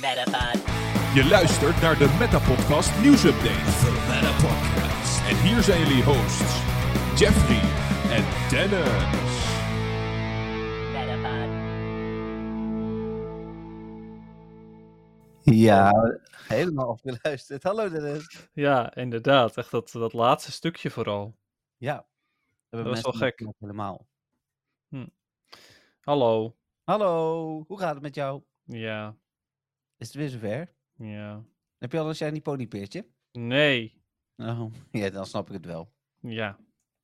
Metapod. Je luistert naar de Metapodcast nieuwsupdate. The Meta Podcast. En hier zijn jullie hosts, Jeffrey en Dennis. Metapod. Ja, helemaal afgeluisterd. Hallo Dennis. Ja, inderdaad. Echt dat, dat laatste stukje vooral. Ja. Dat was wel gek. Helemaal. Hallo. Hallo, hoe gaat het met jou? Ja, Is het weer zover? ja. Heb je al een shiny ponypeertje? Nee. Oh, ja, dan snap ik het wel. Ja.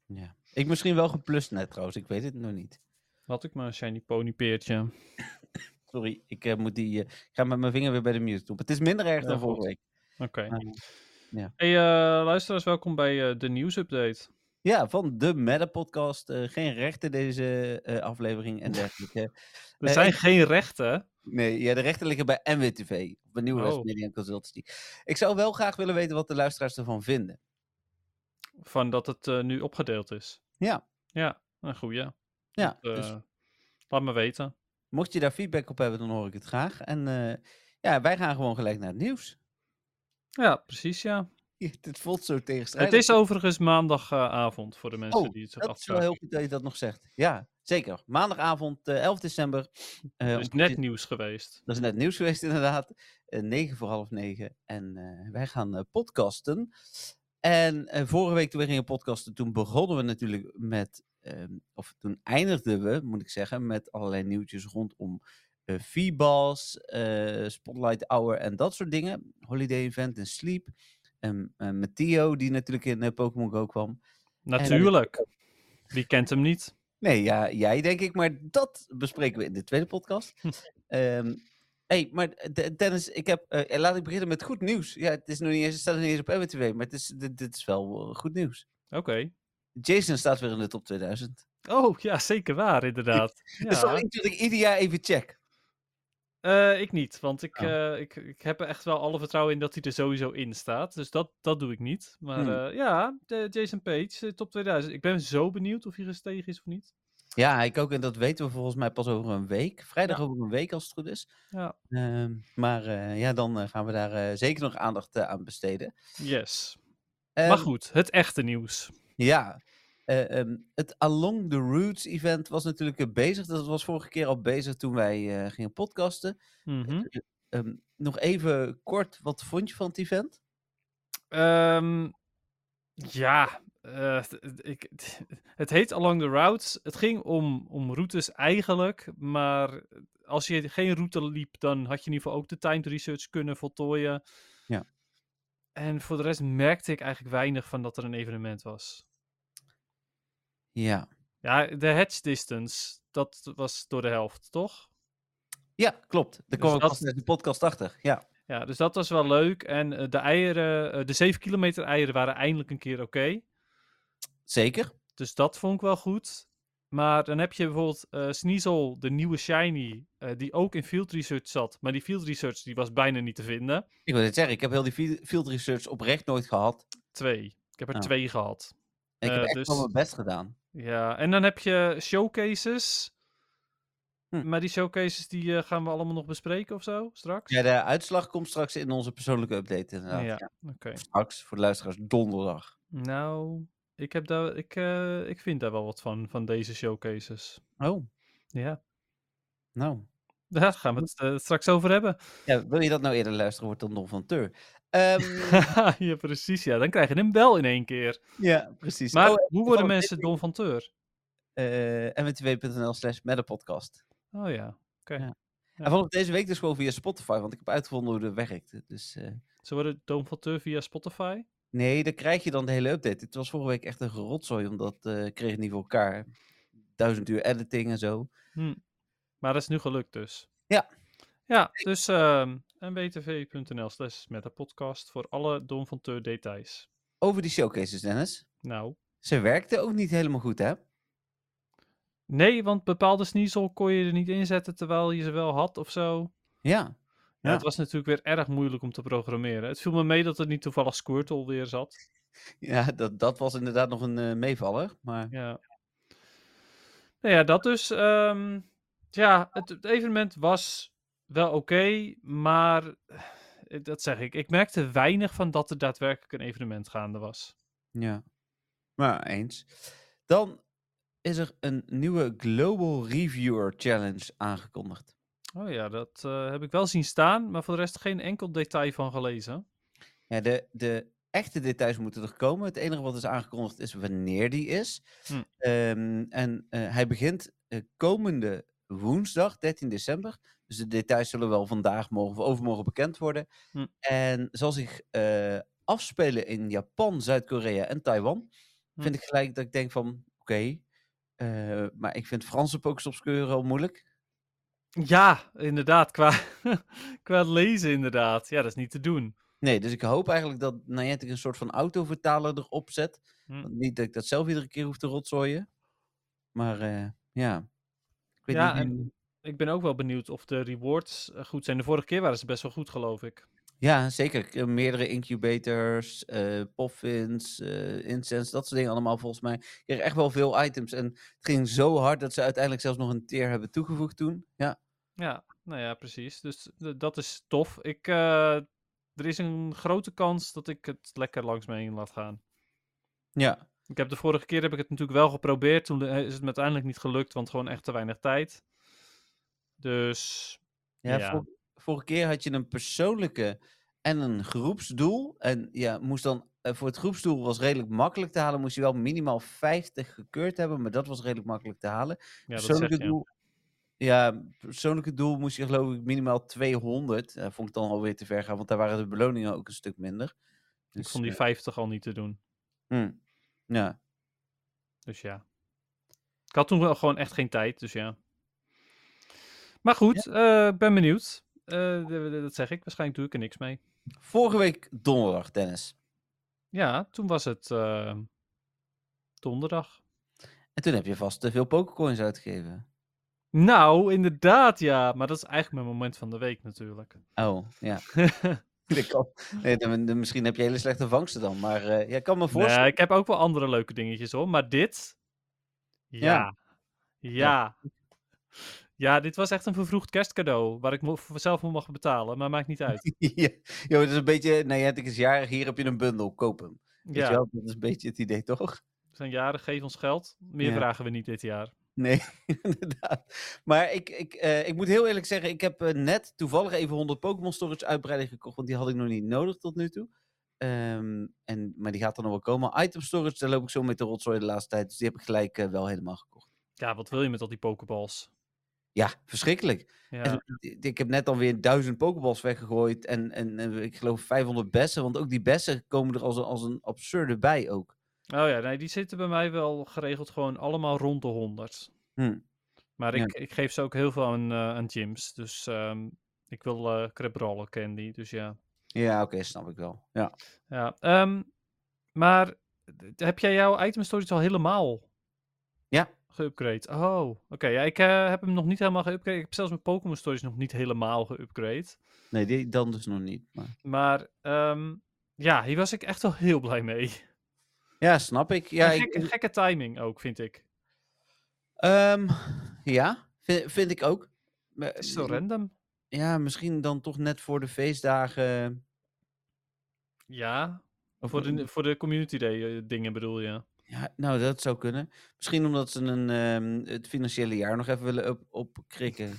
Ja. Ik misschien wel geplust net trouwens, ik weet het nog niet. Had ik maar een shiny ponypeertje. Sorry, ik eh, moet die, eh, ik ga met mijn vinger weer bij de mute doen. Het is minder erg Ja, dan vorige week. Oké. Maar- Hey, eh, luisteraars, welkom bij de nieuwsupdate. Ja, van de Meta Podcast. eh, geen rechten deze eh, aflevering en dergelijke. Er Eh, zijn geen rechten. Nee, ja, de rechten liggen bij NWTV, op Nieuwe West Oh. Media Consultancy. Ik zou wel graag willen weten wat de luisteraars ervan vinden. Van dat het nu opgedeeld is. Ja, Ja, een goeie. ja. Dus Laat me weten. mocht je daar feedback op hebben, dan hoor ik het graag. En ja, wij gaan gewoon gelijk naar het nieuws. Ja, precies, ja. Het voelt zo tegenstrijdig. Het is overigens maandagavond voor de mensen Oh, die het zich Dat is wel heel goed dat je dat nog zegt. Ja, zeker. Maandagavond, eh, 11 december. eh, Er om is net nieuws geweest. Dat is net nieuws geweest, inderdaad. Eh 9 voor half 9. En eh, wij gaan eh, podcasten. En eh, vorige week toen we gingen podcasten, toen begonnen we natuurlijk met. ehm, of toen eindigden we, moet ik zeggen, met allerlei nieuwtjes rondom eh V-Balls, eh, Spotlight Hour en dat soort dingen. Holiday Event en Sleep. En eh, met Theo, die natuurlijk in eh, Pokémon Go kwam. Natuurlijk. Wie kent hem niet? Nee, ja, jij denk ik, maar dat bespreken we in de tweede podcast. Hey, maar De- Dennis, ik heb, eh, laat ik beginnen met goed nieuws. Ja, het is nog niet eens, het staat nog niet eens op MWTV, maar het is, dit, dit is wel eh, goed nieuws. Oké. Jason staat weer in de top 2000. Oh, ja, zeker waar, inderdaad. Is Ja. dat ik ieder jaar even check. Eh, ik niet, want ik, Oh. eh, ik, ik heb er echt wel alle vertrouwen in dat hij er sowieso in staat. Dus dat, dat doe ik niet. Maar Hmm. eh, ja, Jason Page, top 2000. Ik ben zo benieuwd of hij gestegen is of niet. Ja, ik ook. En dat weten we volgens mij pas over een week. Vrijdag over een week als het goed is. Ja. Ehm, maar ja, dan gaan we daar zeker nog aandacht aan besteden. Yes. Ehm, maar goed, het echte nieuws. Ja, eh, ehm, het Along the Roots event was natuurlijk eh, bezig. Dat was vorige keer al bezig toen wij eh, gingen podcasten. Mhm. Ehm, nog even kort, wat vond je van het event? Ehm, ja, ik, het heet Along the Routes. Het ging om, om routes eigenlijk, maar als je geen route liep, dan had je in ieder geval ook de timed research kunnen voltooien. Ja. En voor de rest merkte ik eigenlijk weinig van dat er een evenement was. Ja, Ja, de hedge distance, dat was door de helft, toch? ja klopt. Daar Dus kwam ik dat- pas de podcast achter. Ja, Ja, dus dat was wel leuk. En eh, de eieren, eh, de 7 kilometer eieren waren eindelijk een keer oké. zeker. Dus dat vond ik wel goed. Maar dan heb je bijvoorbeeld eh Sneasel, de nieuwe Shiny, die ook in Field Research zat. Maar die Field Research die was bijna niet te vinden. Ik wil het zeggen, ik heb heel die fi- field research oprecht nooit gehad. Twee. Ik heb er Oh. twee gehad. Ik heb echt dus- wel mijn best gedaan. Ja, en dan heb je showcases. Hm. Maar die showcases die eh, gaan we allemaal nog bespreken of zo, straks? Ja, de uitslag komt straks in onze persoonlijke update inderdaad. Ja, Ja. oké. Straks, voor de luisteraars, donderdag. Nou, ik, heb daar, ik, eh, ik vind daar wel wat van, van deze showcases. Oh, Ja, nou. Daar gaan we het eh, straks over hebben. Ja, wil je dat nou eerder luisteren, wordt dan Don van Teur. Ehm, ja, precies. Ja, dan krijg je hem wel in één keer. ja, precies. Maar Oh, hoe worden mensen Don van Teur? eh mwtw.nl slash podcast. Oh ja, oké. Ja. Ja. En vanaf deze week dus gewoon via Spotify, want ik heb uitgevonden hoe dat werkt. Dus eh, Ze worden Don van Teur via Spotify? nee, dan krijg je dan de hele update. Het was vorige week echt een gerotzooi, omdat ik kreeg het niet voor elkaar. Duizend uur editing en zo. Hm. Maar dat is nu gelukt dus. Ja. Ja, dus ehm nwtv.nl slash metapodcast voor alle Don van Teur details. Over die showcases, Dennis. Nou, Ze werkte ook niet helemaal goed, hè? nee, want bepaalde sneasel kon je er niet inzetten terwijl je ze wel had of zo. Ja. Ja, Ja. Het was natuurlijk weer erg moeilijk om te programmeren. Het viel me mee dat er niet toevallig Squirtle weer zat. Ja, dat, dat was inderdaad nog een eh, meevaller. Maar Ja. Nou ja, dat dus. ehm, ja, het, het evenement was wel oké, maar eh, dat zeg ik. Ik merkte weinig van dat er daadwerkelijk een evenement gaande was. Ja, maar eens. Dan is er een nieuwe Global Reviewer Challenge aangekondigd. Oh ja, dat eh, heb ik wel zien staan, maar voor de rest geen enkel detail van gelezen. Ja, de, de echte details moeten er komen. Het enige wat is aangekondigd is wanneer die is. Hm. Ehm, en eh, hij begint eh, komende woensdag, 13 december. Dus de details zullen wel vandaag, morgen of overmorgen bekend worden. Hm. En zal zich eh, afspelen in Japan, Zuid-Korea en Taiwan. Hm. Vind ik gelijk dat ik denk van, oké. eh, maar ik vind Franse Pokestops al moeilijk. Ja, inderdaad. Qua, qua lezen inderdaad. Ja, dat is niet te doen. Nee, dus ik hoop eigenlijk dat Niantic een soort van autovertaler erop zet. Hm. Niet dat ik dat zelf iedere keer hoef te rotzooien. Maar eh, ja. Ik Ja, en ik ben ook wel benieuwd of de rewards eh, goed zijn. De vorige keer waren ze best wel goed, geloof ik. ja, zeker. Eh, Meerdere incubators, eh poffins, incense, dat soort dingen allemaal volgens mij. Ik kreeg echt wel veel items. En het ging zo hard dat ze uiteindelijk zelfs nog een tier hebben toegevoegd toen. Ja, Ja, nou ja, precies. Dus dat is tof. Ik, er is een grote kans dat ik het lekker langs me heen laat gaan. ja. Ik heb de vorige keer heb ik het natuurlijk wel geprobeerd. Toen eh, is het me uiteindelijk niet gelukt, want gewoon echt te weinig tijd. Dus Ja, Ja. vor- vorige keer had je een persoonlijke en een groepsdoel. En ja, moest dan eh, voor het groepsdoel was redelijk makkelijk te halen. Moest je wel minimaal 50 gekeurd hebben, maar dat was redelijk makkelijk te halen. ja, persoonlijke doel. Ja, persoonlijke doel moest je geloof ik minimaal 200. Dat vond ik dan alweer te ver gaan, want daar waren de beloningen ook een stuk minder. Ik Dus, vond die eh, 50 al niet te doen. hm, Ja, Dus ja. Ik had toen wel gewoon echt geen tijd, dus ja. Maar goed, eh, ben benieuwd. Eh, d- dat zeg ik. Waarschijnlijk doe ik er niks mee. vorige week donderdag, Dennis. Ja, toen was het eh, donderdag. En toen heb je vast te veel Pokécoins uitgegeven. Nou, inderdaad, ja. Maar dat is eigenlijk mijn moment van de week natuurlijk. Oh, ja. Nee, dan- dan- misschien heb je hele slechte vangsten dan. Maar ja, ik kan me voorstellen. nee, ik heb ook wel andere leuke dingetjes hoor. Maar dit? Ja. Ja. Ja, dit was echt een vervroegd kerstcadeau. Waar ik zelf voor mag betalen. Maar maakt niet uit. ja, het is een beetje. Nee, het is jarig. Hier heb je een bundel. Koop hem. Weet je Ja, wel? Dat is een beetje het idee, toch? we zijn jaren, geef ons geld. Meer Ja. vragen we niet dit jaar. Nee, inderdaad. Maar ik, ik, eh, ik moet heel eerlijk zeggen, ik heb eh, net toevallig even 100 Pokémon Storage uitbreiding gekocht, want die had ik nog niet nodig tot nu toe. Ehm, en, maar die gaat er nog wel komen. Item Storage, daar loop ik zo mee te rotzooi de laatste tijd, dus die heb ik gelijk eh, wel helemaal gekocht. Ja, wat wil je met al die pokeballs? Ja, verschrikkelijk. Ja, En ik heb net alweer duizend Pokéballs weggegooid en, en, en ik geloof 500 bessen, want ook die bessen komen er als een, als een absurde bij ook. Oh ja, nee, die zitten bij mij wel geregeld gewoon allemaal rond de 100. Hm. Maar Ja. ik, ik geef ze ook heel veel aan, aan gyms. Dus ehm, ik wil eh Crabrawler candy, dus ja. Ja, oké, snap ik wel. Ja. ja ehm, maar heb jij jouw item storage al helemaal Ja. geüpgrade? Oh, oké. ja, ik eh, heb hem nog niet helemaal geüpgrade. Ik heb zelfs mijn Pokémon storage nog niet helemaal geüpgrade. Nee, die dan dus nog niet. Maar... Maar ehm, ja, hier was ik echt wel heel blij mee. Ja, snap ik. Ja, ik, gekke, gekke timing ook, vind ik. Ehm, ja, vind, vind ik ook. Het is zo random. Ja, misschien dan toch net voor de feestdagen. Ja, Of, voor de, voor de community day eh, dingen bedoel je. ja, nou, dat zou kunnen. Misschien omdat ze een, ehm, het financiële jaar nog even willen op, opkrikken.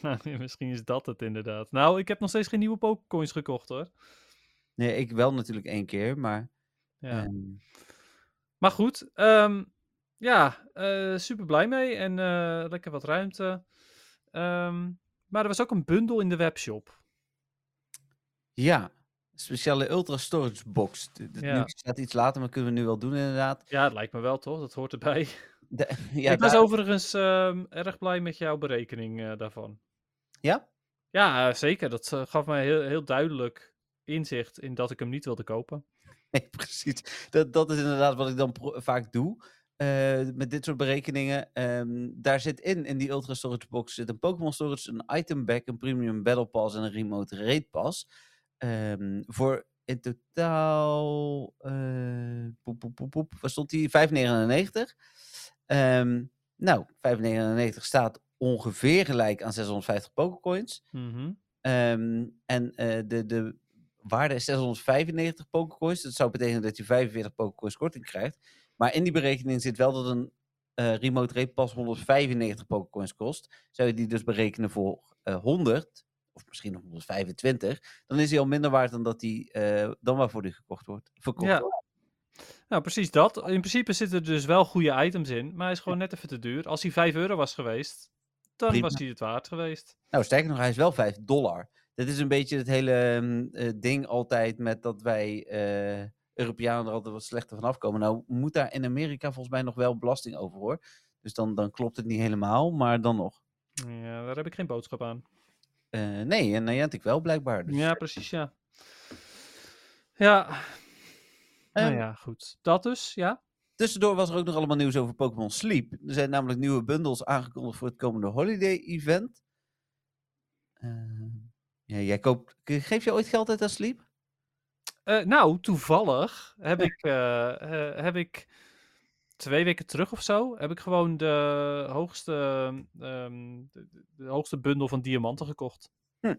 Nou, Misschien is dat het inderdaad. Nou, ik heb nog steeds geen nieuwe Pokécoins gekocht hoor. Nee, ik wel natuurlijk één keer, maar. Ja. ehm, Maar goed, ehm, ja, eh, super blij mee en eh, lekker wat ruimte. Ehm, maar er was ook een bundel in de webshop. ja, speciale Ultra Storage Box. De Ja. staat iets later, maar kunnen we nu wel doen inderdaad. Ja, het lijkt me wel toch, dat hoort erbij. De- ja, ik was daar- overigens ehm, erg blij met jouw berekening eh, daarvan. Ja? Ja, zeker. Dat gaf mij heel, heel duidelijk inzicht in dat ik hem niet wilde kopen. Nee, precies. Dat, dat is inderdaad wat ik dan vaak doe. eh, met dit soort berekeningen. Ehm, daar zit in, in die Ultra Storage Box, zit een Pokémon Storage, een Item Back, een Premium Battle Pass en een Remote Raid Pass. Ehm, voor in totaal, eh poep, poep, poep, poep, waar stond die? 5,99. Ehm nou, 5,99 staat ongeveer gelijk aan 650 Pokécoins. Ehm, en eh, de, de waarde is 695 Pokécoins. Dat zou betekenen dat je 45 Pokécoins korting krijgt. Maar in die berekening zit wel dat een eh, Remote Raid Pass 195 Pokécoins kost. Zou je die dus berekenen voor eh 100, of misschien nog 125, dan is hij al minder waard dan, dat die, eh, dan waarvoor die gekocht wordt. Verkocht Ja. wordt. Nou, precies dat. In principe zitten er dus wel goede items in, maar hij is gewoon net even te duur. Als hij 5 euro was geweest, dan Prima. was hij het waard geweest. Nou, sterker nog, hij is wel 5 dollar. Dat is een beetje het hele mm, eh, ding altijd met dat wij eh, Europeanen er altijd wat slechter van afkomen. Nou, moet daar in Amerika volgens mij nog wel belasting over hoor. Dus dan, dan klopt het niet helemaal, maar dan nog. Ja, daar heb ik geen boodschap aan. Eh, nee, en Niantic wel blijkbaar. Dus, Ja, precies, ja. Ja. nou Ehm, ja, goed. Dat dus, ja. Tussendoor was er ook nog allemaal nieuws over Pokémon Sleep. Er zijn namelijk nieuwe bundles aangekondigd voor het komende Holiday Event. Eh, ja, jij koopt, geef je ooit geld uit aan Sleep? Eh, nou, toevallig heb ik, eh, eh, heb ik twee weken terug of zo, heb ik gewoon de hoogste, ehm, de, hoogste bundel van diamanten gekocht. Hm.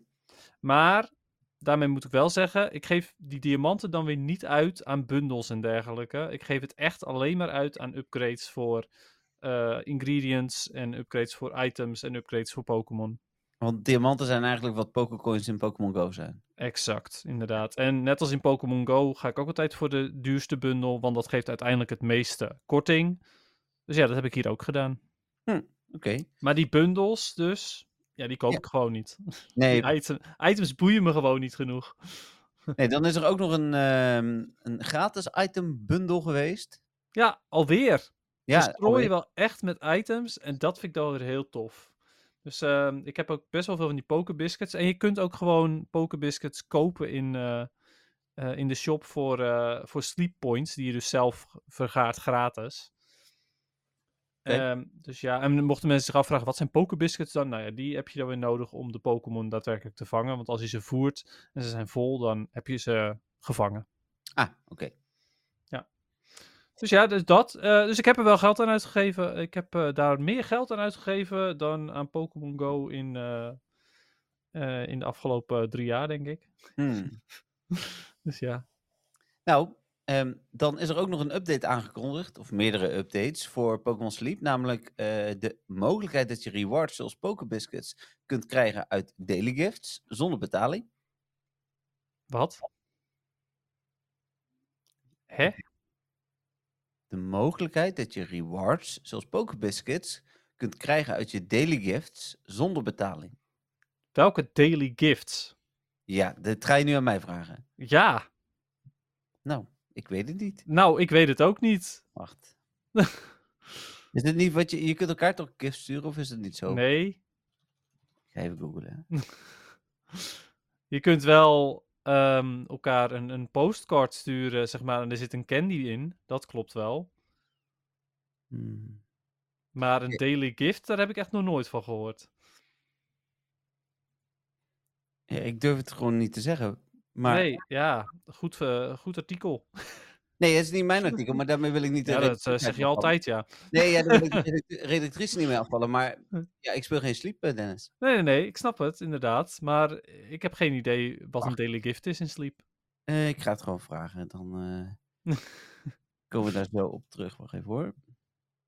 Maar daarmee moet ik wel zeggen, ik geef die diamanten dan weer niet uit aan bundles en dergelijke. Ik geef het echt alleen maar uit aan upgrades voor ingredients en upgrades voor items en upgrades voor Pokémon. Want diamanten zijn eigenlijk wat Pokécoins in Pokémon Go zijn. Exact, inderdaad. En net als in Pokémon Go ga ik ook altijd voor de duurste bundel, want dat geeft uiteindelijk het meeste korting. Dus ja, dat heb ik hier ook gedaan. Oké. Maar die bundles dus, ja, die koop Ja. ik gewoon niet. Nee, item, items boeien me gewoon niet genoeg. nee, dan is er ook nog een, ehm, een gratis item bundle geweest. Ja, alweer. Ja, Ze strooien alweer. wel echt met items en dat vind ik dan weer heel tof. Dus ehm, ik heb ook best wel veel van die pokerbiscuits. En je kunt ook gewoon pokerbiscuits kopen in, eh, eh, in de shop voor, eh, voor sleep points, die je dus zelf vergaart gratis. Ehm, dus ja, en mochten mensen zich afvragen, wat zijn pokerbiscuits dan? Nou ja, die heb je dan weer nodig om de Pokémon daadwerkelijk te vangen. Want als je ze voert en ze zijn vol, dan heb je ze gevangen. Ah, oké. Dus ja, dus dat. Eh, dus ik heb er wel geld aan uitgegeven. Ik heb eh, daar meer geld aan uitgegeven dan aan Pokémon Go in, eh, in de afgelopen drie jaar, denk ik. Hmm. Dus ja. Nou, ehm, dan is er ook nog een update aangekondigd, of meerdere updates, voor Pokémon Sleep. Namelijk de mogelijkheid dat je rewards zoals Pokébiscuits kunt krijgen uit daily gifts, zonder betaling. Wat? Hè? Mogelijkheid dat je rewards zoals Pokébiscuits kunt krijgen uit je daily gifts, zonder betaling. Welke daily gifts? Ja, dit ga je nu aan mij vragen. Ja, Nou, ik weet het niet. nou, ik weet het ook niet. Wacht. is dit niet wat je... Je kunt elkaar toch gifts sturen, of is het niet zo? Nee. Ik ga even googlen. Je kunt wel ehm, elkaar een, een postcard sturen, zeg maar, en er zit een candy in. Dat klopt wel. Hmm. Maar een daily gift, daar heb ik echt nog nooit van gehoord. Ja, ik durf het gewoon niet te zeggen. Maar nee, ja, goed, eh, goed artikel. het is niet mijn artikel, maar daarmee wil ik niet Ja, dat eh, zeg je altijd, ja. Nee, ja, daar wil ik de redactrice- niet mee afvallen. Maar Hm. ja, ik speel geen sleep, eh, Dennis. Nee, nee, nee, ik snap het, inderdaad. Maar ik heb geen idee wat een daily gift is in Sleep. Eh, ik ga het gewoon vragen. Dan komen we daar zo op terug. Wacht even hoor.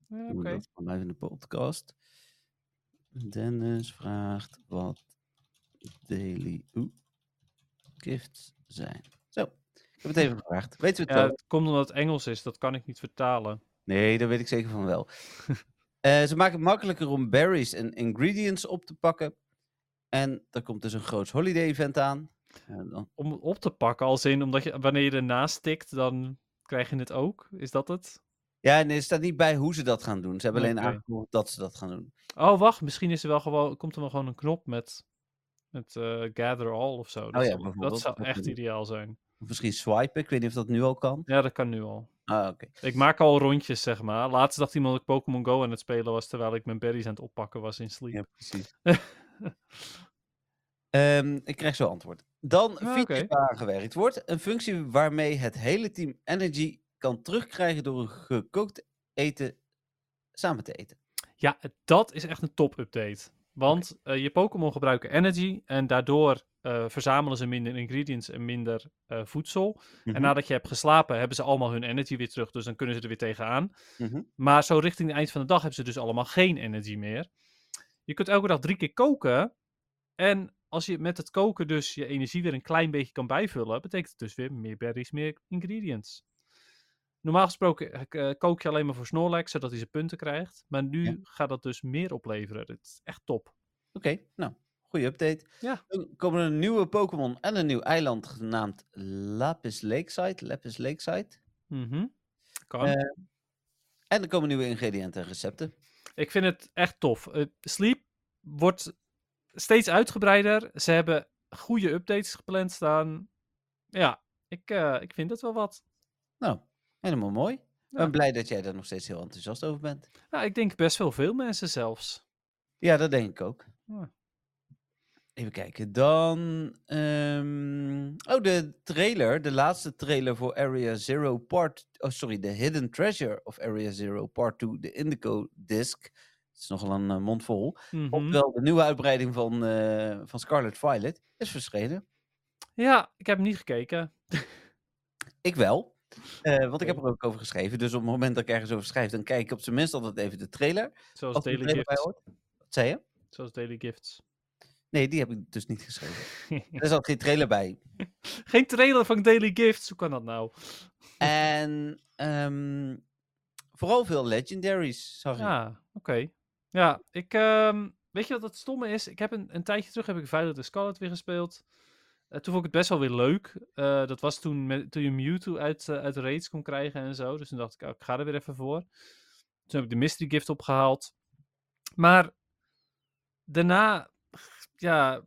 Ja, Oké. dat even in de podcast. Dennis vraagt wat daily gifts zijn. Zo, ik heb het even gevraagd. Weten we het Ja, wel? het komt omdat het Engels is, dat kan ik niet vertalen. Nee, dat weet ik zeker van wel. Eh, ze maken het makkelijker om berries en ingredients op te pakken. En er komt dus een groot holiday event aan. Dan, Om op te pakken, als in, omdat je, wanneer je ernaast tikt, dan krijg je het ook. Is dat het? ja, nee, er staat niet bij hoe ze dat gaan doen. Ze hebben alleen aangekondigd dat ze dat gaan doen. Oh, wacht, misschien is er wel gewoon, komt er wel gewoon een knop met, met eh, gather all of zo. Dat, Oh ja, zou, dat zou dat echt ideaal zijn. Of misschien swipen, ik weet niet of dat nu al kan. Ja, dat kan nu al. Ah, oké. Ik maak al rondjes, zeg maar. Laatst dacht iemand dat ik Pokémon Go aan het spelen was, terwijl ik mijn berries aan het oppakken was in Sleep. Ja, precies. Ehm, ik krijg zo antwoord. Dan Ah, feature oké. waar aan gewerkt wordt. Een functie waarmee het hele team Energy kan terugkrijgen door een gekookt eten samen te eten. Ja, dat is echt een top-update. Want eh, je Pokémon gebruiken energy en daardoor eh, verzamelen ze minder ingredients en minder eh, voedsel. Mhm. En nadat je hebt geslapen, hebben ze allemaal hun energy weer terug, dus dan kunnen ze er weer tegenaan. Mhm. Maar zo richting het eind van de dag hebben ze dus allemaal geen energy meer. Je kunt elke dag drie keer koken. En als je met het koken dus je energie weer een klein beetje kan bijvullen, betekent het dus weer meer berries, meer ingredients. Normaal gesproken eh, kook je alleen maar voor Snorlax, zodat hij zijn punten krijgt. Maar nu Ja. gaat dat dus meer opleveren. Het is echt top. Oké, nou, goede update. Ja. Dan komen er een nieuwe Pokémon en een nieuw eiland genaamd Lapis Lakeside. Lapis Lakeside. Mhm. Kan. Eh, En er komen nieuwe ingrediënten en recepten. Ik vind het echt tof. Eh, Sleep wordt steeds uitgebreider. Ze hebben goede updates gepland staan. Ja, ik, eh, ik vind het wel wat. Nou, helemaal mooi. Ik Ja. ben blij dat jij daar nog steeds heel enthousiast over bent. Ja, ik denk best wel veel mensen zelfs. Ja, dat denk ik ook. Ja. Even kijken, dan... ehm, Oh, de trailer, de laatste trailer voor Area Zero Part... Oh, sorry, The Hidden Treasure of Area Zero Part 2, de Indigo Disc. Het is nogal een eh, mond vol. Oftewel, de nieuwe uitbreiding van, eh, van Scarlet Violet is verschenen. Ja, ik heb niet gekeken. Ik wel. Eh, want ik heb er ook over geschreven. Dus op het moment dat ik ergens over schrijf, dan kijk ik op zijn minst altijd even de trailer. Zoals Daily Gifts. Wat zei je? Zoals Daily Gifts. Nee, die heb ik dus niet geschreven. er zat geen trailer bij. Geen trailer van Daily Gifts. Hoe kan dat nou? En ehm, vooral veel legendaries, zag ik. Ja, oké. Ja, ik... ehm, weet je wat het stomme is? Ik heb een, een tijdje terug heb ik Violet and Scarlet weer gespeeld. Eh, toen vond ik het best wel weer leuk. Eh, dat was toen, met, toen je Mewtwo uit, eh, uit raids kon krijgen en zo. Dus toen dacht ik, oh, ik ga er weer even voor. Toen heb ik de Mystery Gift opgehaald. Maar daarna, ja,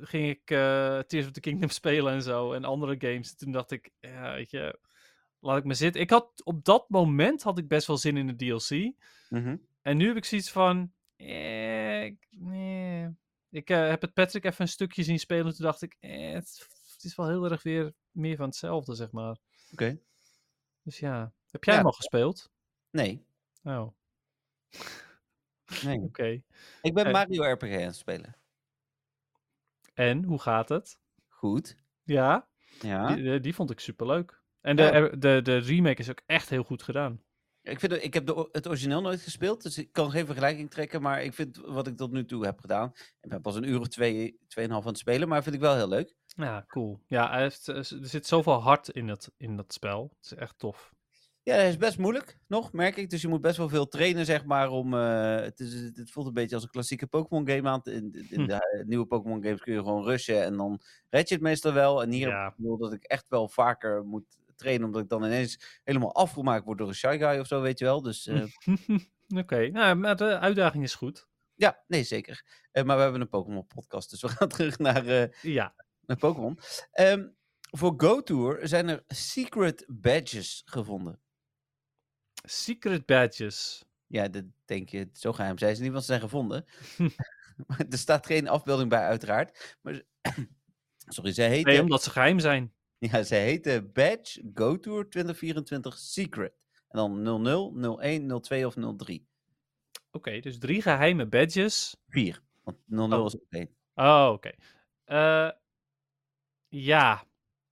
ging ik eh, Tears of the Kingdom spelen en zo. En andere games. Toen dacht ik, ja, weet je, laat ik me zitten. Ik had, op dat moment had ik best wel zin in de DLC. Mhm. En nu heb ik zoiets van. Eh, ik- nee. Ik eh, heb het Patrick even een stukje zien spelen. Toen dacht ik. Eh, het, het is wel heel erg weer meer van hetzelfde, zeg maar. Oké. Dus ja. Heb jij Ja. hem al gespeeld? Nee, Oh, oké. nee. Ik ben. Mario RPG aan het spelen. En hoe gaat het? Goed. Ja, Ja. die, eh, die vond ik superleuk. En de, Ja. de, de remake is ook echt heel goed gedaan. Ik, vind, ik heb de, het origineel nooit gespeeld, dus ik kan geen vergelijking trekken. Maar ik vind wat ik tot nu toe heb gedaan. Ik ben pas een uur of twee, tweeënhalf aan het spelen, maar vind ik wel heel leuk. Ja, cool. Ja, eh, er zit zoveel hart in dat, in dat spel. Het is echt tof. Ja, hij is best moeilijk nog, merk ik. Dus je moet best wel veel trainen, zeg maar. Om, eh, het, is, het voelt een beetje als een klassieke Pokémon game aan. In, in Hm. de eh, nieuwe Pokémon games kun je gewoon rushen en dan red je het meestal wel. En hier heb ik dat ik echt wel vaker moet trainen, omdat ik dan ineens helemaal afgemaakt word door een Shy Guy of zo, weet je wel. Dus eh, Oké, nou, maar de uitdaging is goed. ja, nee, zeker. Maar we hebben een Pokémon podcast, dus we gaan terug naar, Ja. naar Pokémon. Ehm, voor GoTour zijn er secret badges gevonden. Secret badges. Ja, dat denk je, zo geheim zijn ze niet, want ze zijn gevonden. Er staat geen afbeelding bij, uiteraard. Maar, ze- sorry, zij Nee, omdat ze geheim zijn. ja, zij heette Badge Go Tour 2024 Secret. En dan 00, 01, 02 of 03. Oké, dus drie geheime badges. 4. Want 00 Oh. is ook 1. Oh, oké. Eh, ja,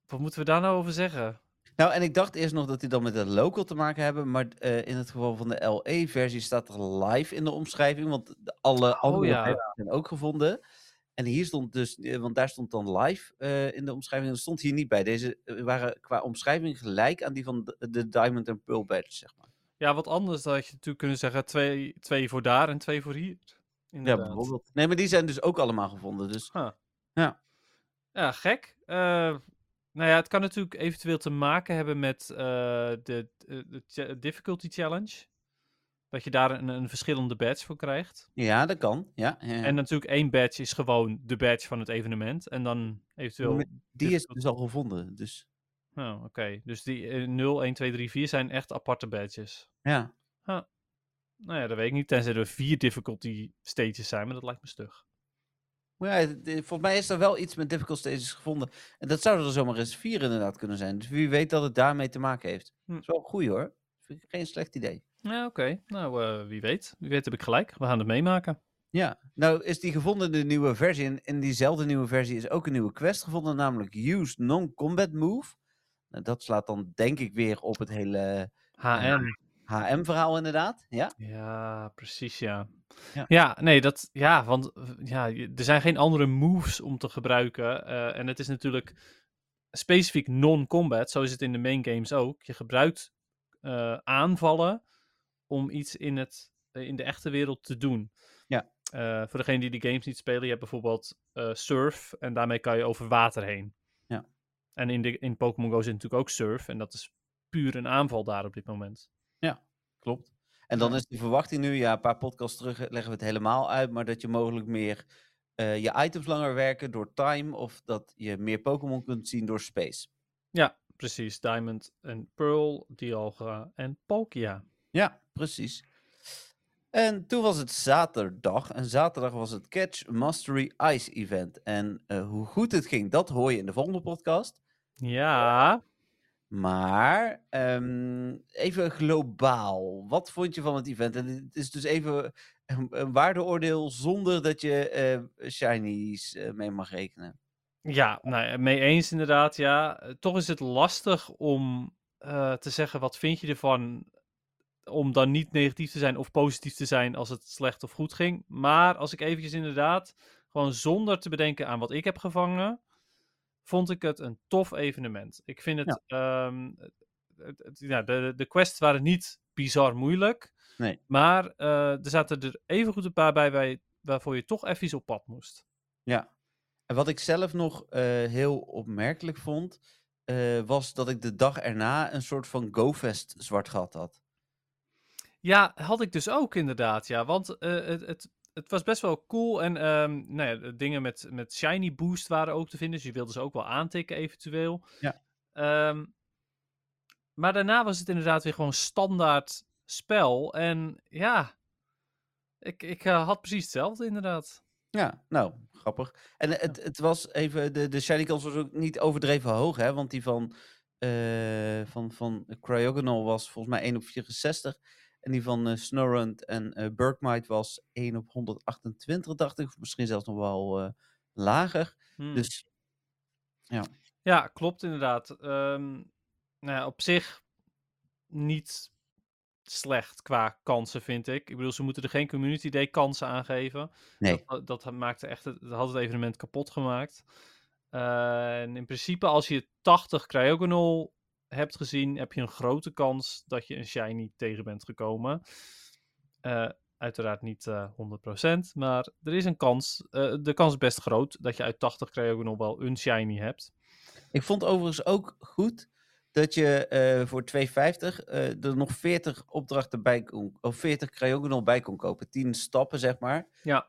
wat moeten we daar nou over zeggen? Nou, en ik dacht eerst nog dat die dan met het local te maken hebben. Maar eh, in het geval van de LE-versie staat er live in de omschrijving. Want alle andere Oh, ja. badges zijn ook gevonden. En hier stond dus, eh, want daar stond dan live eh, in de omschrijving. En dat stond hier niet bij. Deze waren qua omschrijving gelijk aan die van de, de Diamond en Pearl badge, zeg maar. Ja, wat anders had je natuurlijk kunnen zeggen twee, twee voor daar en twee voor hier. Ja, bijvoorbeeld. Nee, maar die zijn dus ook allemaal gevonden. Dus. Ja. Ja, gek. Eh, nou ja, het kan natuurlijk eventueel te maken hebben met eh, de, de, de cha- difficulty challenge. Dat je daar een, een verschillende badge voor krijgt. ja, dat kan. Ja, ja, ja. En natuurlijk één badge is gewoon de badge van het evenement. En dan eventueel... Die is dus al gevonden. Dus Oh, oké. Dus die eh, 0, 1, 2, 3, 4 zijn echt aparte badges. ja. Nou ja, dat weet ik niet. Tenzij er vier difficulty stages zijn, maar dat lijkt me stug. Maar ja, het- volgens mij is er wel iets met difficult stages gevonden. En dat zouden er zomaar eens vier inderdaad kunnen zijn. Dus wie weet dat het daarmee te maken heeft. Hm. Dat is wel goed hoor. Vind ik geen slecht idee. Ja, oké. Nou, eh, wie weet. Wie weet heb ik gelijk. We gaan het meemaken. Ja, nou is die gevonden de nieuwe versie. En in diezelfde nieuwe versie is ook een nieuwe quest gevonden, namelijk Use Non-Combat Move. Nou, dat slaat dan denk ik weer op het hele HM. HM-verhaal inderdaad. Ja, Ja, precies, ja. Ja. Ja, nee, dat, ja, want ja, er zijn geen andere moves om te gebruiken. eh, en het is natuurlijk specifiek non-combat, zo is het in de main games ook. Je gebruikt eh, aanvallen om iets in, het, eh, in de echte wereld te doen. Ja. Voor degene die die games niet spelen, je hebt bijvoorbeeld surf en daarmee kan je over water heen. Ja. En in, de, in Pokémon Go zit natuurlijk ook surf en dat is puur een aanval daar op dit moment. klopt. En dan is de verwachting nu, ja, een paar podcasts terug leggen we het helemaal uit, maar dat je mogelijk meer eh, je items langer werken door time of dat je meer Pokémon kunt zien door space. Ja, precies. Diamond en Pearl, Dialga en Palkia. Ja, precies. En toen was het zaterdag. En zaterdag was het Catch Mastery Ice Event. En eh, hoe goed het ging, dat hoor je in de volgende podcast. Ja, Maar ehm, even globaal. Wat vond je van het event? En het is dus even een, waardeoordeel zonder dat je eh shinies eh, mee mag rekenen. ja, nou, ja, mee eens inderdaad. Ja, Eh, toch is het lastig om eh, te zeggen wat vind je ervan. Om dan niet negatief te zijn of positief te zijn als het slecht of goed ging. Maar als ik eventjes inderdaad, gewoon zonder te bedenken aan wat ik heb gevangen, vond ik het een tof evenement. Ik vind het, ehm, het, het- ja, de, de quests waren niet bizar moeilijk. Nee. Maar eh, er zaten er evengoed een paar bij, bij waarvoor je toch even op pad moest. Ja. En wat ik zelf nog eh, heel opmerkelijk vond, eh, was dat ik de dag erna een soort van GoFest zwart gat had. Ja, had ik dus ook inderdaad, ja. Want het, het, het was best wel cool. En ehm, nou ja, de dingen met, met Shiny Boost waren ook te vinden. Dus je wilde ze ook wel aantikken eventueel. Ja. Ehm, maar daarna was het inderdaad weer gewoon standaard spel. En ja, ik, ik eh, had precies hetzelfde inderdaad. Ja, nou, grappig. En het, het was even, de, de shiny kans was ook niet overdreven hoog, hè? Want die van, eh van, van Cryogonal was volgens mij 1 op 64. En die van Snorunt en Burkmite was 1 op 128, dacht ik. Of misschien zelfs nog wel eh, lager. Hmm. Dus Ja, klopt inderdaad. Ehm, nou ja, op zich niet slecht qua kansen, vind ik. Ik bedoel, ze moeten er geen Community Day kansen aan geven. nee. Dat, dat maakte echt het, dat had het evenement kapot gemaakt. En in principe, als je 80 Cryogonal hebt gezien, heb je een grote kans dat je een shiny tegen bent gekomen. Eh, uiteraard niet eh 100%, maar er is een kans. eh, de kans is best groot dat je uit 80 Cryogonal wel een shiny hebt. Ik vond overigens ook goed dat je eh, voor 2,50 eh, er nog 40 opdrachten bij kon, of 40 Cryogonal bij kon kopen. 10 stappen, zeg maar. Ja.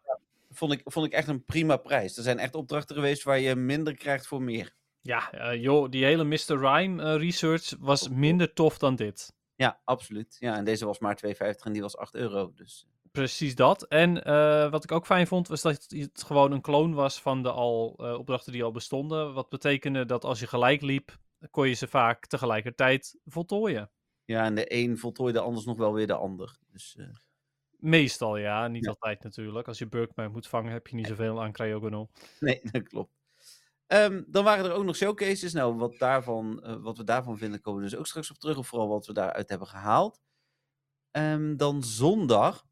Vond ik, vond ik echt een prima prijs. Er zijn echt opdrachten geweest waar je minder krijgt voor meer. Ja, eh, joh, die hele Mr. Rhyme eh, research was minder tof dan dit. Ja, absoluut. Ja, en deze was maar 2,50 en die was 8 euro. Dus Precies dat. En eh, wat ik ook fijn vond, was dat het gewoon een kloon was van de al, eh, opdrachten die al bestonden. Wat betekende dat als je gelijk liep, kon je ze vaak tegelijkertijd voltooien. ja, en de een voltooide anders nog wel weer de ander. Dus eh, Meestal ja, niet Ja. altijd natuurlijk. Als je Burkman moet vangen, heb je niet zoveel aan Cryogonal. nee, dat klopt. Ehm, dan waren er ook nog showcases. Nou, wat, daarvan, eh, wat we daarvan vinden, komen we dus ook straks op terug. Of vooral wat we daaruit hebben gehaald. Ehm, dan zondag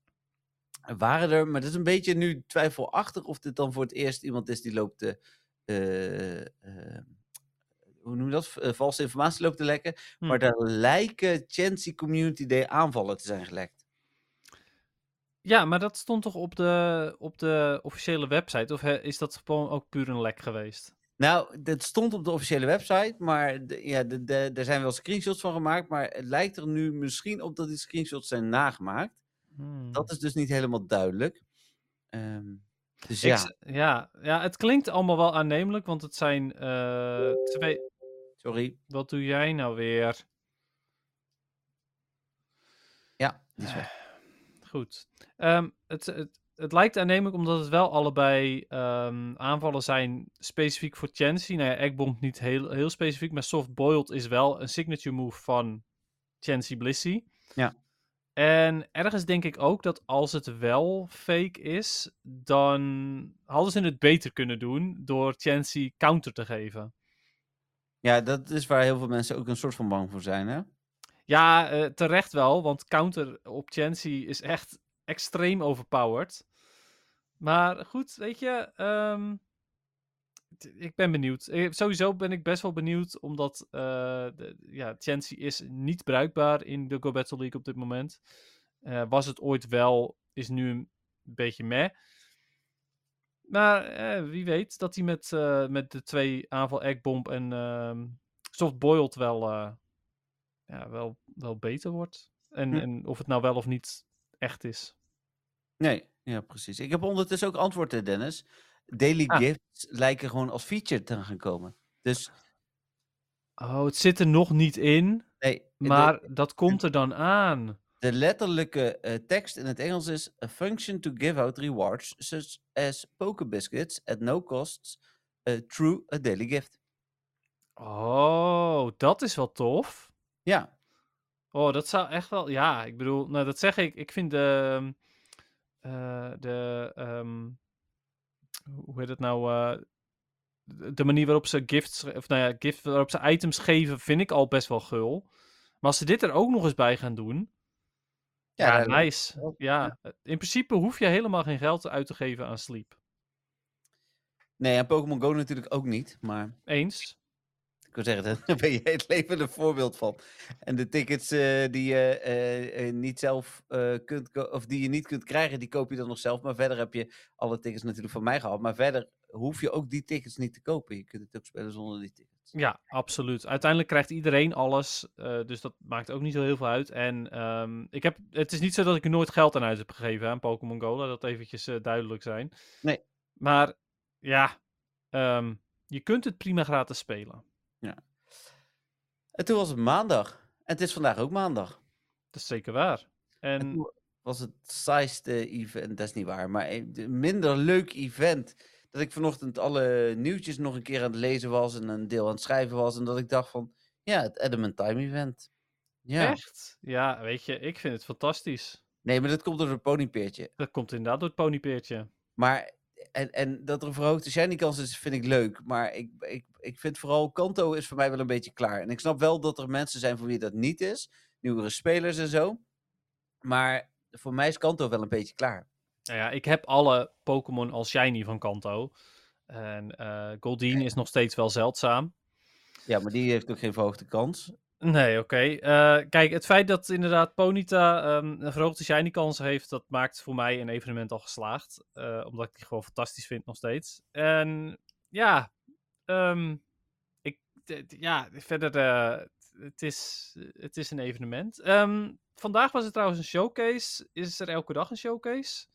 waren er, maar dat is een beetje nu twijfelachtig of dit dan voor het eerst iemand is die loopt te, eh, eh, hoe noem je dat, Eh, valse informatie loopt te lekken. Hm. Maar daar lijken Chancy Community Day aanvallen te zijn gelekt. Ja, maar dat stond toch op de, op de officiële website? Of is dat gewoon ook puur een lek geweest? Nou, dat stond op de officiële website, maar de, ja, de, de, er zijn wel screenshots van gemaakt, maar het lijkt er nu misschien op dat die screenshots zijn nagemaakt. Hmm. Dat is dus niet helemaal duidelijk. Ehm, dus ja, ja, ja, het klinkt allemaal wel aannemelijk, want het zijn eh, twee... sorry. Wat doe jij nou weer? Ja, die is weg. Goed. Ehm, het, het, het lijkt aannemelijk omdat het wel allebei ehm, aanvallen zijn specifiek voor Chansey. Nou ja, Eggbomb niet heel, heel specifiek, maar Soft Boiled is wel een signature move van Chansey Blissey. Ja. En ergens denk ik ook dat als het wel fake is, dan hadden ze het beter kunnen doen door Chansey counter te geven. Ja, dat is waar heel veel mensen ook een soort van bang voor zijn, hè? Ja, eh, terecht wel, want counter op Chansey is echt extreem overpowered. Maar goed, weet je, ehm, ik ben benieuwd. Eh, Sowieso ben ik best wel benieuwd, omdat eh de, ja, Chansey is niet bruikbaar in de Go Battle League op dit moment. Eh, was het ooit wel, is nu een beetje meh. Maar eh, wie weet dat hij met, met de twee aanval Eggbomb en ehm Soft Boiled wel, ja, wel, wel beter wordt. En, Hm. en of het nou wel of niet echt is. Nee, ja, precies. Ik heb ondertussen ook antwoord, eh, Dennis. Daily Ah. gifts lijken gewoon als feature te gaan komen. Dus, Oh, het zit er nog niet in, nee, de- maar dat komt er dan aan. De letterlijke eh, tekst in het Engels is: A function to give out rewards, such as poker biscuits at no cost, eh, through a daily gift. Oh, dat is wel tof. Ja, Oh, dat zou echt wel. Ja, ik bedoel, nou, dat zeg ik. Ik vind de. ehm, eh, de. ehm, hoe heet het nou? eh, de- manier waarop ze gifts. Of nou ja, gift, waarop ze items geven, vind ik al best wel gul. Maar als ze dit er ook nog eens bij gaan doen. Ja, Ja, nice. Ja, in principe hoef je helemaal geen geld uit te geven aan sleep. nee, en Pokémon Go natuurlijk ook niet. Maar Eens? Ik wil zeggen, daar ben je het levende voorbeeld van. En de tickets eh, die je eh, eh, niet zelf eh, kunt, of die je niet kunt krijgen, die koop je dan nog zelf. Maar verder heb je alle tickets natuurlijk van mij gehad. Maar verder hoef je ook die tickets niet te kopen. Je kunt het ook spelen zonder die tickets. Ja, absoluut. Uiteindelijk krijgt iedereen alles, dus dat maakt ook niet zo heel veel uit. En ehm, ik heb, het is niet zo dat ik er nooit geld aan uit heb gegeven aan Pokémon Go, laat dat eventjes duidelijk zijn. Nee. Maar ja, ehm, je kunt het prima gratis spelen. En toen was het maandag. En het is vandaag ook maandag. Dat is zeker waar. En En toen was het saaiste event, dat is niet waar, maar een minder leuk event. Dat ik vanochtend alle nieuwtjes nog een keer aan het lezen was en een deel aan het schrijven was. En dat ik dacht van, ja, het Element Time event. Ja. echt, ja, weet je, ik vind het fantastisch. Nee, maar dat komt door het ponypeertje. Dat komt inderdaad door het ponypeertje. Maar, en, en dat er een verhoogde shiny kans is, vind ik leuk. Maar ik, ik, ik vind vooral, Kanto is voor mij wel een beetje klaar. En ik snap wel dat er mensen zijn voor wie dat niet is. Nieuwere spelers en zo. Maar voor mij is Kanto wel een beetje klaar. Nou ja, ik heb alle Pokémon al shiny van Kanto. En Goldeen is nog steeds wel zeldzaam. Ja, maar die heeft ook geen verhoogde kans. Nee, oké. Eh, kijk, het feit dat inderdaad Ponyta ehm, een verhoogde shiny kans heeft, dat maakt voor mij een evenement al geslaagd. Eh, omdat ik die gewoon fantastisch vind nog steeds. En ja, ehm, ik, ja verder, eh, het, is, het is een evenement. Ehm, vandaag was het trouwens een showcase. Is er elke dag een showcase?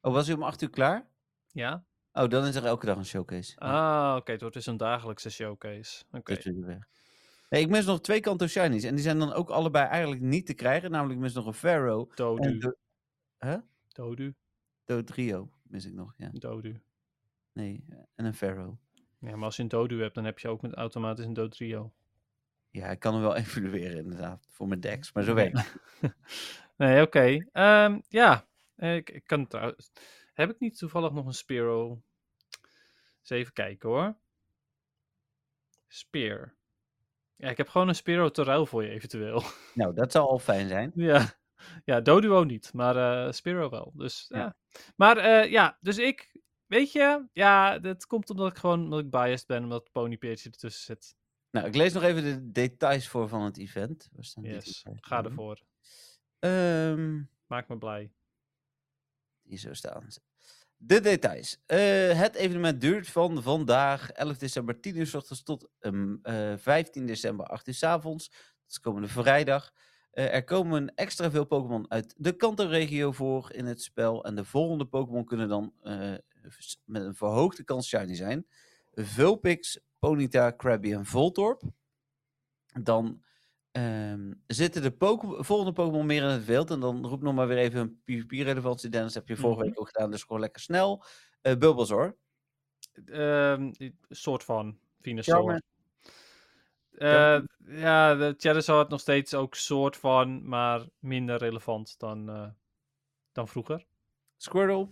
Oh, was hij om 8 uur klaar? Ja. Oh, dan is er elke dag een showcase. Ah, oké. het wordt dus een dagelijkse showcase. Oké. weg. Nee, ik mis nog twee Kanto Shinies. En die zijn dan ook allebei eigenlijk niet te krijgen. Namelijk, ik mis nog een Pharaoh en Dodu. de, Dodu. Dodrio. Mis ik nog, ja. Dodu. Nee, en een Pharaoh. Ja, maar als je een Dodu hebt, dan heb je ook met automatisch een Dodrio. Ja, ik kan hem wel evalueren inderdaad. Voor mijn decks. Maar zo werkt het. Nee, oké. Ehm, ja, eh, ik, ik kan trouwens. Heb ik niet toevallig nog een Spearow? Eens even kijken hoor. Spear. Ja, ik heb gewoon een Spearow te ruil voor je eventueel. Nou, dat zou al fijn zijn. ja. ja, Doduo niet, maar eh Spearow wel. Dus ja. Ja. Maar eh, ja, dus ik, weet je, ja, dat komt omdat ik gewoon omdat ik biased ben, omdat ponypeertje ertussen zit. Nou, ik lees nog even de details voor van het event. Yes, ga ervoor. Ehm, Maak me blij. Hier zo staan ze. De details. Eh, het evenement duurt van vandaag 11 december 10 uur s ochtends tot ehm, eh, 15 december 8 uur s avonds. Dat is komende vrijdag. Eh, er komen extra veel Pokémon uit de Kanto-regio voor in het spel. En de volgende Pokémon kunnen dan eh, met een verhoogde kans shiny zijn. Vulpix, Ponyta, Krabby en Voltorb. Dan ehm, zitten de Pokémon- volgende Pokémon meer in het wild. En dan roep nog maar weer even een PvP-relevantie. Dennis, heb je vorige Mhm. week ook gedaan, dus gewoon lekker snel. Eh Bulbasaur. Een soort van Venusaur. Charmander. Eh, ja, de Charizard nog steeds ook soort van, maar minder relevant dan, eh, dan vroeger. Squirtle,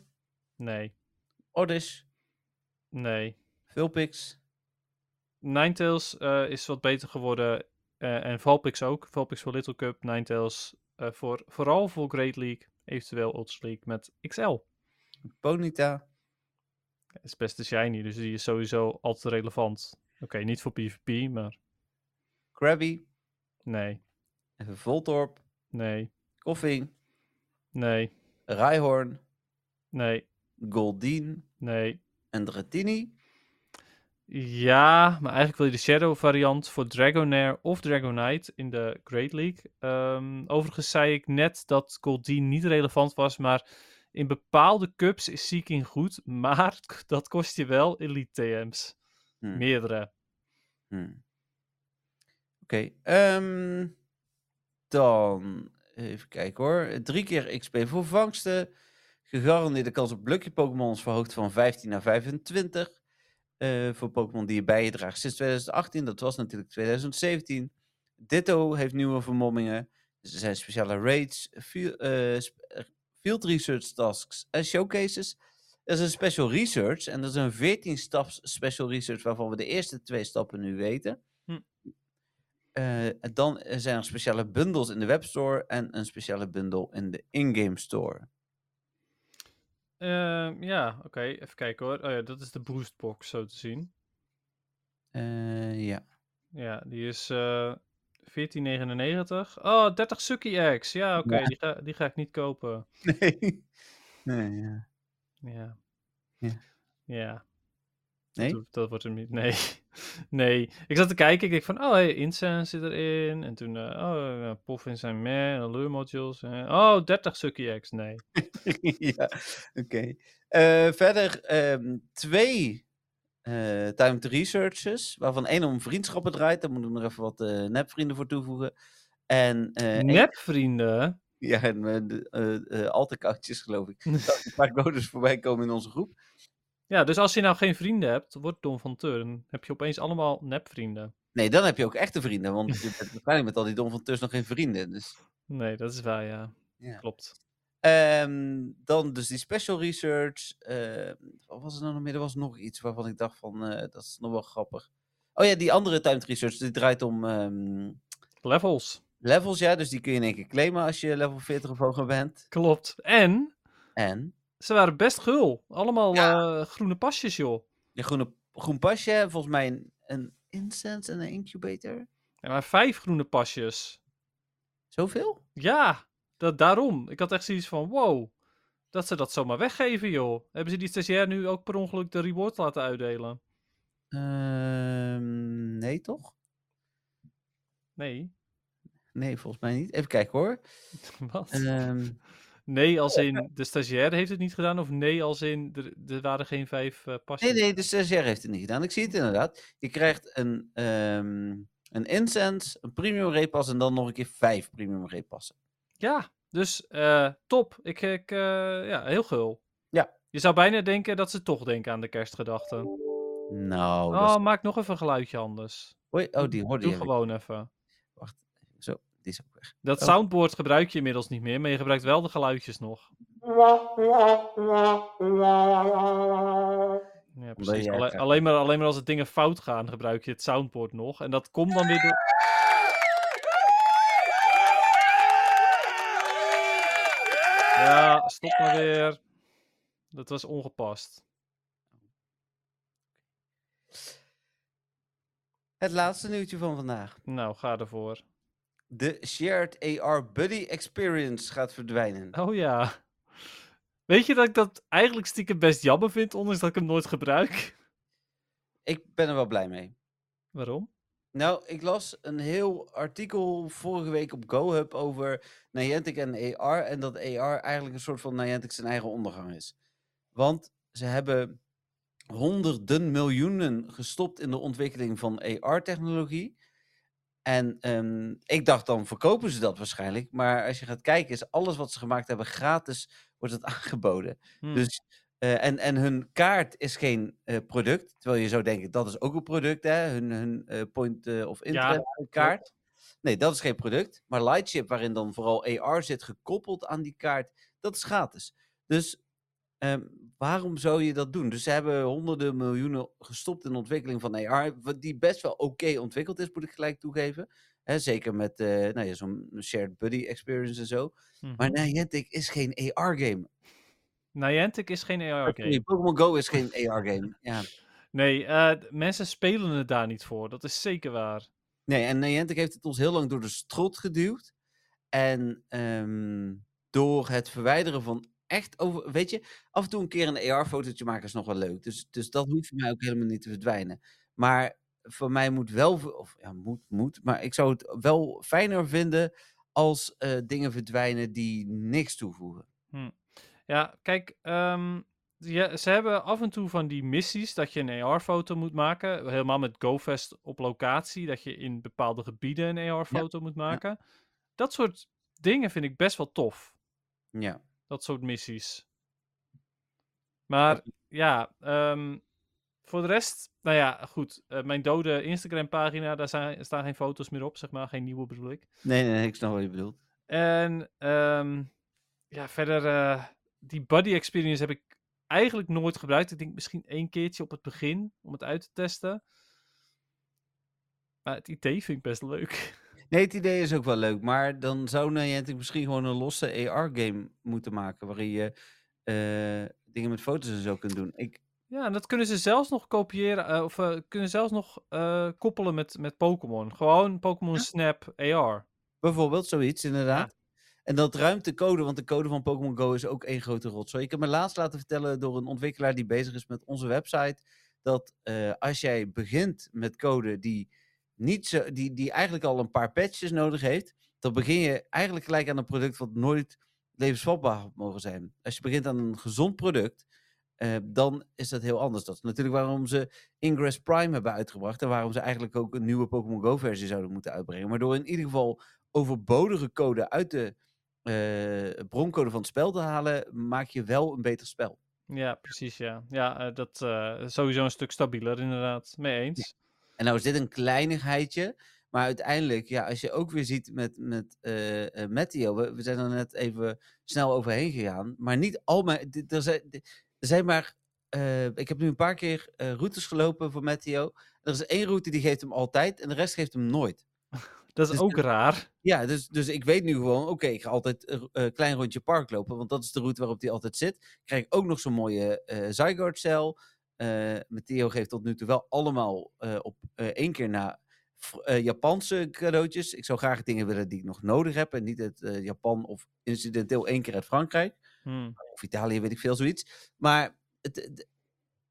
Nee, Oddish, nee. Vulpix. Ninetales eh is wat beter geworden. Eh, en Vulpix ook. Vulpix voor Little Cup, Ninetales eh voor, vooral voor Great League. Eventueel Ultra League met XL. Ponyta, is best een shiny, dus die is sowieso altijd relevant. Oké, niet voor PvP, maar Krabby, nee, even Voltorb, nee, Koffing, nee, Rhyhorn, nee, Goldeen nee. en Dratini. Ja, maar eigenlijk wil je de Shadow variant voor Dragonair of Dragonite in de Great League. Ehm, overigens zei ik net dat Goldeen niet relevant was, maar in bepaalde cups is Seeking goed, maar dat kost je wel Elite TM's. Hmm. Meerdere. Hmm. Oké, ehm, dan even kijken hoor. Drie keer XP voor vangsten. Gegarandeerde kans op lucky Pokémon is verhoogd van 15 naar 25. Eh, voor Pokémon die je bij je draagt sinds 2018. Dat was natuurlijk 2017. Ditto heeft nieuwe vermommingen. Dus er zijn speciale raids, field, eh, eh, field research tasks en showcases. Er is een special research en er is een 14 staps special research waarvan we de eerste twee stappen nu weten. Hm. Dan zijn er speciale bundles in de webstore en een speciale bundle in de in-game store. Ehm, ja, oké, even kijken hoor. Oh ja, dat is de boostbox zo te zien. Eh, ja. Ja, die is eh 14,99. Oh, 30 Sucky Eggs. Ja, oké, Ja. die, ga, die ga ik niet kopen. Nee. nee ja. Ja. Ja. Ja. Nee? Dat, dat wordt hem niet. Nee. Nee. Ik zat te kijken. Ik denk van, oh, hey, Incense zit erin. En toen, eh, oh, ja, Poffin zijn meh. Allure modules. eh, oh, 30 Sucky Eggs. Nee. ja, oké. Eh, verder ehm, twee eh timed researches, waarvan één om vriendschappen draait. Daar moet ik nog even wat eh, nepvrienden voor toevoegen. En eh, Nepvrienden. ja, en eh, eh, eh, alt-accountjes geloof ik. Zag een paar codes voorbij komen in onze groep. Ja, dus als je nou geen vrienden hebt, wordt Don van Turn. Heb je opeens allemaal nepvrienden. Nee, dan heb je ook echte vrienden, want je bent waarschijnlijk met al die Don van Tus nog geen vrienden. Dus. Nee, dat is waar, ja. Ja. Klopt. Ehm, dan dus die special research. ehm, wat was er nou nog meer? Er was nog iets waarvan ik dacht van, eh, dat is nog wel grappig. Oh ja, die andere timed research, die draait om ehm, Levels. levels, ja. Dus die kun je in één keer claimen als je level 40 of hoger bent. Klopt. En En ze waren best gul. Allemaal Ja. eh, groene pasjes, joh. je groene, groen pasje, volgens mij een, een incense en een incubator. Ja, maar vijf groene pasjes. Zoveel? Ja, dat, daarom. Ik had echt zoiets van, wow. Dat ze dat zomaar weggeven, joh. Hebben ze die stagiair nu ook per ongeluk de reward laten uitdelen? Ehm, nee, toch? Nee. Nee, volgens mij niet. Even kijken hoor. Wat? Ehm, Nee, als in de stagiair heeft het niet gedaan? Of nee, als in er, er waren geen vijf eh, pasjes? Nee, nee, de stagiair heeft het niet gedaan. Ik zie het inderdaad. Je krijgt een, ehm een incense, een premium repas en dan nog een keer vijf premium repassen. Ja, dus eh, top. Ik, ik eh, ja, heel gul. Ja. Je zou bijna denken dat ze toch denken aan de kerstgedachten. Nou, Oh, is... maak nog even een geluidje anders. Hoi, oh, die hoorde Doe je. gewoon even. Die is ook weg. Dat Oh. soundboard gebruik je inmiddels niet meer, maar je gebruikt wel de geluidjes nog. Ja, precies. Alle- alleen, maar, alleen maar als het dingen fout gaan, gebruik je het soundboard nog. En dat komt dan weer door... Ja, stop maar weer. Dat was ongepast. Het laatste nieuwtje van vandaag. Nou, ga ervoor. De Shared AR Buddy Experience gaat verdwijnen. Oh ja. Weet je dat ik dat eigenlijk stiekem best jammer vind, ondanks dat ik hem nooit gebruik? Ik ben er wel blij mee. Waarom? Nou, ik las een heel artikel vorige week op GoHub over Niantic en AR. En dat AR eigenlijk een soort van Niantic zijn eigen ondergang is. Want ze hebben honderden miljoenen gestopt in de ontwikkeling van AR-technologie. En ehm, ik dacht dan verkopen ze dat waarschijnlijk. Maar als je gaat kijken, is alles wat ze gemaakt hebben gratis, wordt het aangeboden. Hm. Dus Eh, en, en hun kaart is geen eh, product. Terwijl je zou denken, dat is ook een product, hè? Hun, hun eh, point of interest kaart. Nee, dat is geen product. Maar Lightship, waarin dan vooral AR zit gekoppeld aan die kaart, dat is gratis. Dus ehm, waarom zou je dat doen? Dus ze hebben honderden miljoenen gestopt in de ontwikkeling van AR, wat die best wel oké ontwikkeld is, moet ik gelijk toegeven. Zeker met eh, nou ja, zo'n shared buddy experience en zo. Mhm. Maar Niantic is geen AR-game. Niantic is geen AR-game. Pokémon Go is geen AR-game. Ja. Nee, eh, mensen spelen het daar niet voor. Dat is zeker waar. Nee, en Niantic heeft het ons heel lang door de strot geduwd. En ehm, door het verwijderen van echt over... Weet je, af en toe een keer een AR-fotootje maken is nog wel leuk. Dus, dus dat hoeft voor mij ook helemaal niet te verdwijnen. Maar voor mij moet wel... Of ja, moet, moet. Maar ik zou het wel fijner vinden als eh, dingen verdwijnen die niks toevoegen. Ja, kijk, ja, ze hebben af en toe van die missies dat je een AR-foto moet maken. Helemaal met GoFest op locatie, dat je in bepaalde gebieden een AR-foto moet maken. Dat soort dingen vind ik best wel tof. Ja. Dat soort missies. Maar ja, ehm, voor de rest, nou ja, goed. eh, mijn dode Instagram-pagina, daar zijn, staan geen foto's meer op, zeg maar. Geen nieuwe bedoel ik. Nee, nee, ik snap wat je bedoelt. En ehm, ja, verder, eh, die body experience heb ik eigenlijk nooit gebruikt. Ik denk misschien één keertje op het begin om het uit te testen. Maar het idee vind ik best leuk. Nee, het idee is ook wel leuk. Maar dan zou Niantic misschien gewoon een losse AR-game moeten maken. Waarin je eh, dingen met foto's en zo kunt doen. Ik, Ja, en dat kunnen ze zelfs nog kopiëren, eh, of eh, kunnen zelfs nog koppelen met, met Pokémon. Gewoon Pokémon Snap AR. bijvoorbeeld zoiets, inderdaad. En dat ruimt de code, want de code van Pokémon Go is ook één grote rotzooi. Ik heb me laatst laten vertellen door een ontwikkelaar die bezig is met onze website. Dat als jij begint met code die, niet zo, die, die eigenlijk al een paar patches nodig heeft. Dan begin je eigenlijk gelijk aan een product wat nooit levensvatbaar had mogen zijn. Als je begint aan een gezond product, eh, dan is dat heel anders. Dat is natuurlijk waarom ze Ingress Prime hebben uitgebracht. En waarom ze eigenlijk ook een nieuwe Pokémon Go versie zouden moeten uitbrengen. Maar door in ieder geval overbodige code uit de eh, broncode van het spel te halen, maak je wel een beter spel. Ja, precies, ja. Ja, eh, dat sowieso een stuk stabieler, inderdaad. Mee eens. En nou is dit een kleinigheidje. Maar uiteindelijk, ja, als je ook weer ziet met, met eh eh, Matteo, we, we zijn er net even snel overheen gegaan. Maar niet al mijn. Er zijn, er zijn maar. eh, ik heb nu een paar keer routes gelopen voor Matteo. Er is één route die geeft hem altijd en de rest geeft hem nooit. Dat is Dus ook raar. Ja, dus, dus ik weet nu gewoon, oké, ik ga altijd een klein rondje park lopen, want dat is de route waarop hij altijd zit. Krijg ik ook nog zo'n mooie eh Zygarde cel. Eh Matteo geeft tot nu toe wel allemaal eh, op eh, één keer na eh, Japanse cadeautjes. Ik zou graag dingen willen die ik nog nodig heb en niet uit eh, Japan of incidenteel één keer uit Frankrijk. Hm. Of Italië, weet ik veel, zoiets. Maar het, het-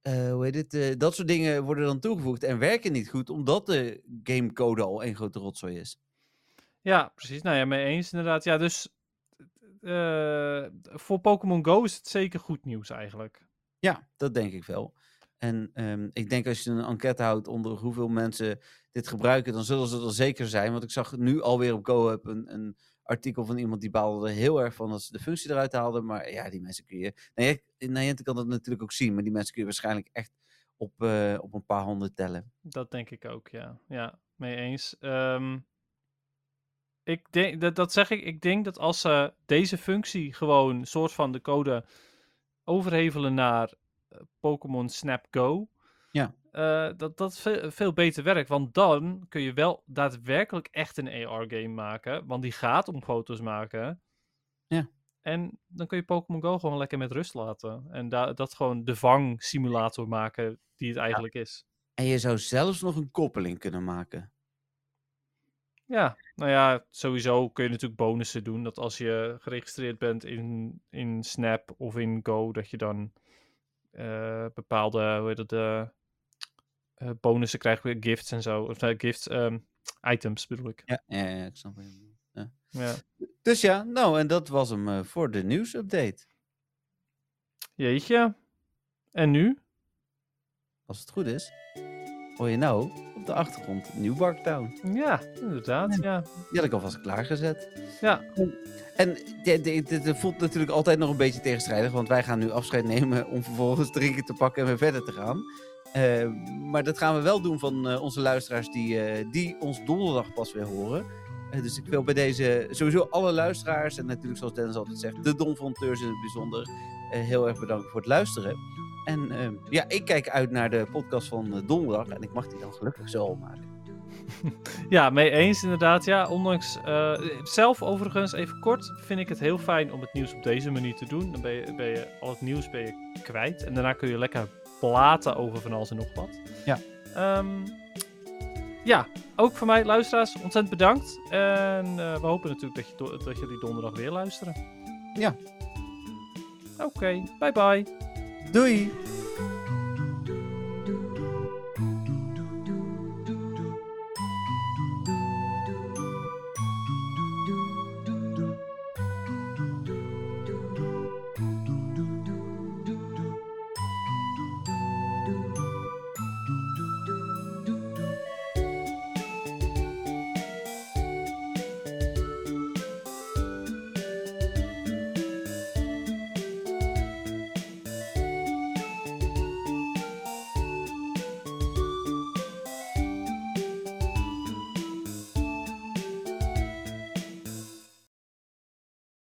eh, hoe heet het, eh, dat soort dingen worden dan toegevoegd en werken niet goed, omdat de gamecode al één grote rotzooi is. Ja, precies. Nou ja, mee eens inderdaad. Ja, dus eh, voor Pokémon Go is het zeker goed nieuws eigenlijk. Ja, dat denk ik wel. En ehm, ik denk als je een enquête houdt onder hoeveel mensen dit gebruiken, dan zullen ze er zeker zijn. Want ik zag nu alweer op GoHub een, een artikel van iemand die baalde er heel erg van dat ze de functie eruit haalden. Maar ja, die mensen kun je... Nee, Niantic kan dat natuurlijk ook zien, maar die mensen kun je waarschijnlijk echt op, eh, op een paar handen tellen. Dat denk ik ook, ja. Ja, mee eens. Ehm, ik denk, dat, dat zeg ik, ik denk dat als ze deze functie gewoon soort van de code overhevelen naar Pokémon Snap Go, Ja. eh, dat dat veel, veel beter werkt. Want dan kun je wel daadwerkelijk echt een AR-game maken, want die gaat om foto's maken. Ja. En dan kun je Pokémon Go gewoon lekker met rust laten. En da dat gewoon de vang-simulator maken die het eigenlijk is. En je zou zelfs nog een koppeling kunnen maken. Ja, nou ja, sowieso kun je natuurlijk bonussen doen. Dat als je geregistreerd bent in, in Snap of in Go, dat je dan eh, bepaalde, hoe heet het, eh, eh, bonussen krijgt, gifts en zo. Of nee, gifts, ehm, items bedoel ik. Ja, ja, ja ik snap bedoelt. Ja. Ja. Dus ja, nou, en dat was hem eh, voor de nieuwsupdate. Jeetje. En nu? Als het goed is, hoor je nou op de achtergrond. New Barktown. Ja, inderdaad. Ja. Die had ik alvast klaargezet. Ja. En dit voelt natuurlijk altijd nog een beetje tegenstrijdig, want wij gaan nu afscheid nemen om vervolgens drinken te pakken en weer verder te gaan. Eh, maar dat gaan we wel doen van eh, onze luisteraars die, eh, die ons donderdag pas weer horen. Eh, dus ik wil bij deze sowieso alle luisteraars en natuurlijk zoals Dennis altijd zegt, de Donfronteurs in het bijzonder, eh, heel erg bedanken voor het luisteren. En eh, ja, ik kijk uit naar de podcast van eh, donderdag en ik mag die dan gelukkig zo maken. Ja, mee eens inderdaad. Ja, ondanks. eh, zelf overigens, even kort, vind ik het heel fijn om het nieuws op deze manier te doen. Dan ben je, ben je al het nieuws ben je kwijt. En daarna kun je lekker praten over van alles en nog wat. Ja. Ehm, ja, ook voor mij, luisteraars, ontzettend bedankt. En eh, we hopen natuurlijk dat, je dat jullie donderdag weer luisteren. Ja. Oké, bye bye. Doei!